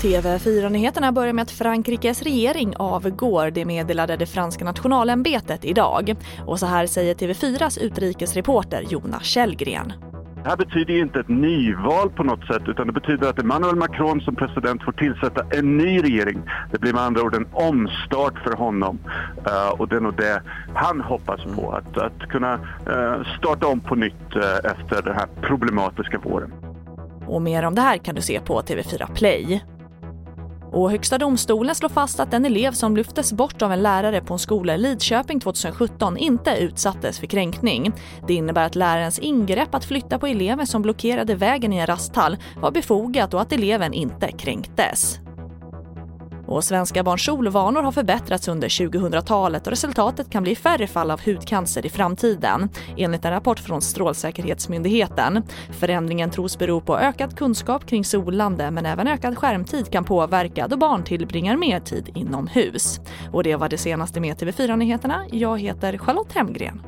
TV4-nyheterna börjar med att Frankrikes regering avgår. Det meddelade det franska nationalämbetet idag. Och så här säger TV4s utrikesreporter Jonas Källgren. Det här betyder inte ett nyval på något sätt utan det betyder att Emmanuel Macron som president får tillsätta en ny regering. Det blir med andra ord en omstart för honom uh, och det är nog det han hoppas på, att, att kunna uh, starta om på nytt uh, efter den här problematiska våren. Och mer om det här kan du se på TV4 Play. Och Högsta domstolen slår fast att en elev som lyftes bort av en lärare på en skola i Lidköping 2017 inte utsattes för kränkning. Det innebär att lärarens ingrepp att flytta på eleven som blockerade vägen i en rasthall var befogat och att eleven inte kränktes. Och svenska barns solvanor har förbättrats under 2000-talet och resultatet kan bli färre fall av hudcancer i framtiden, enligt en rapport från Strålsäkerhetsmyndigheten. Förändringen tros bero på ökad kunskap kring solande men även ökad skärmtid kan påverka då barn tillbringar mer tid inomhus. Och det var det senaste med TV4 Nyheterna. Jag heter Charlotte Hemgren.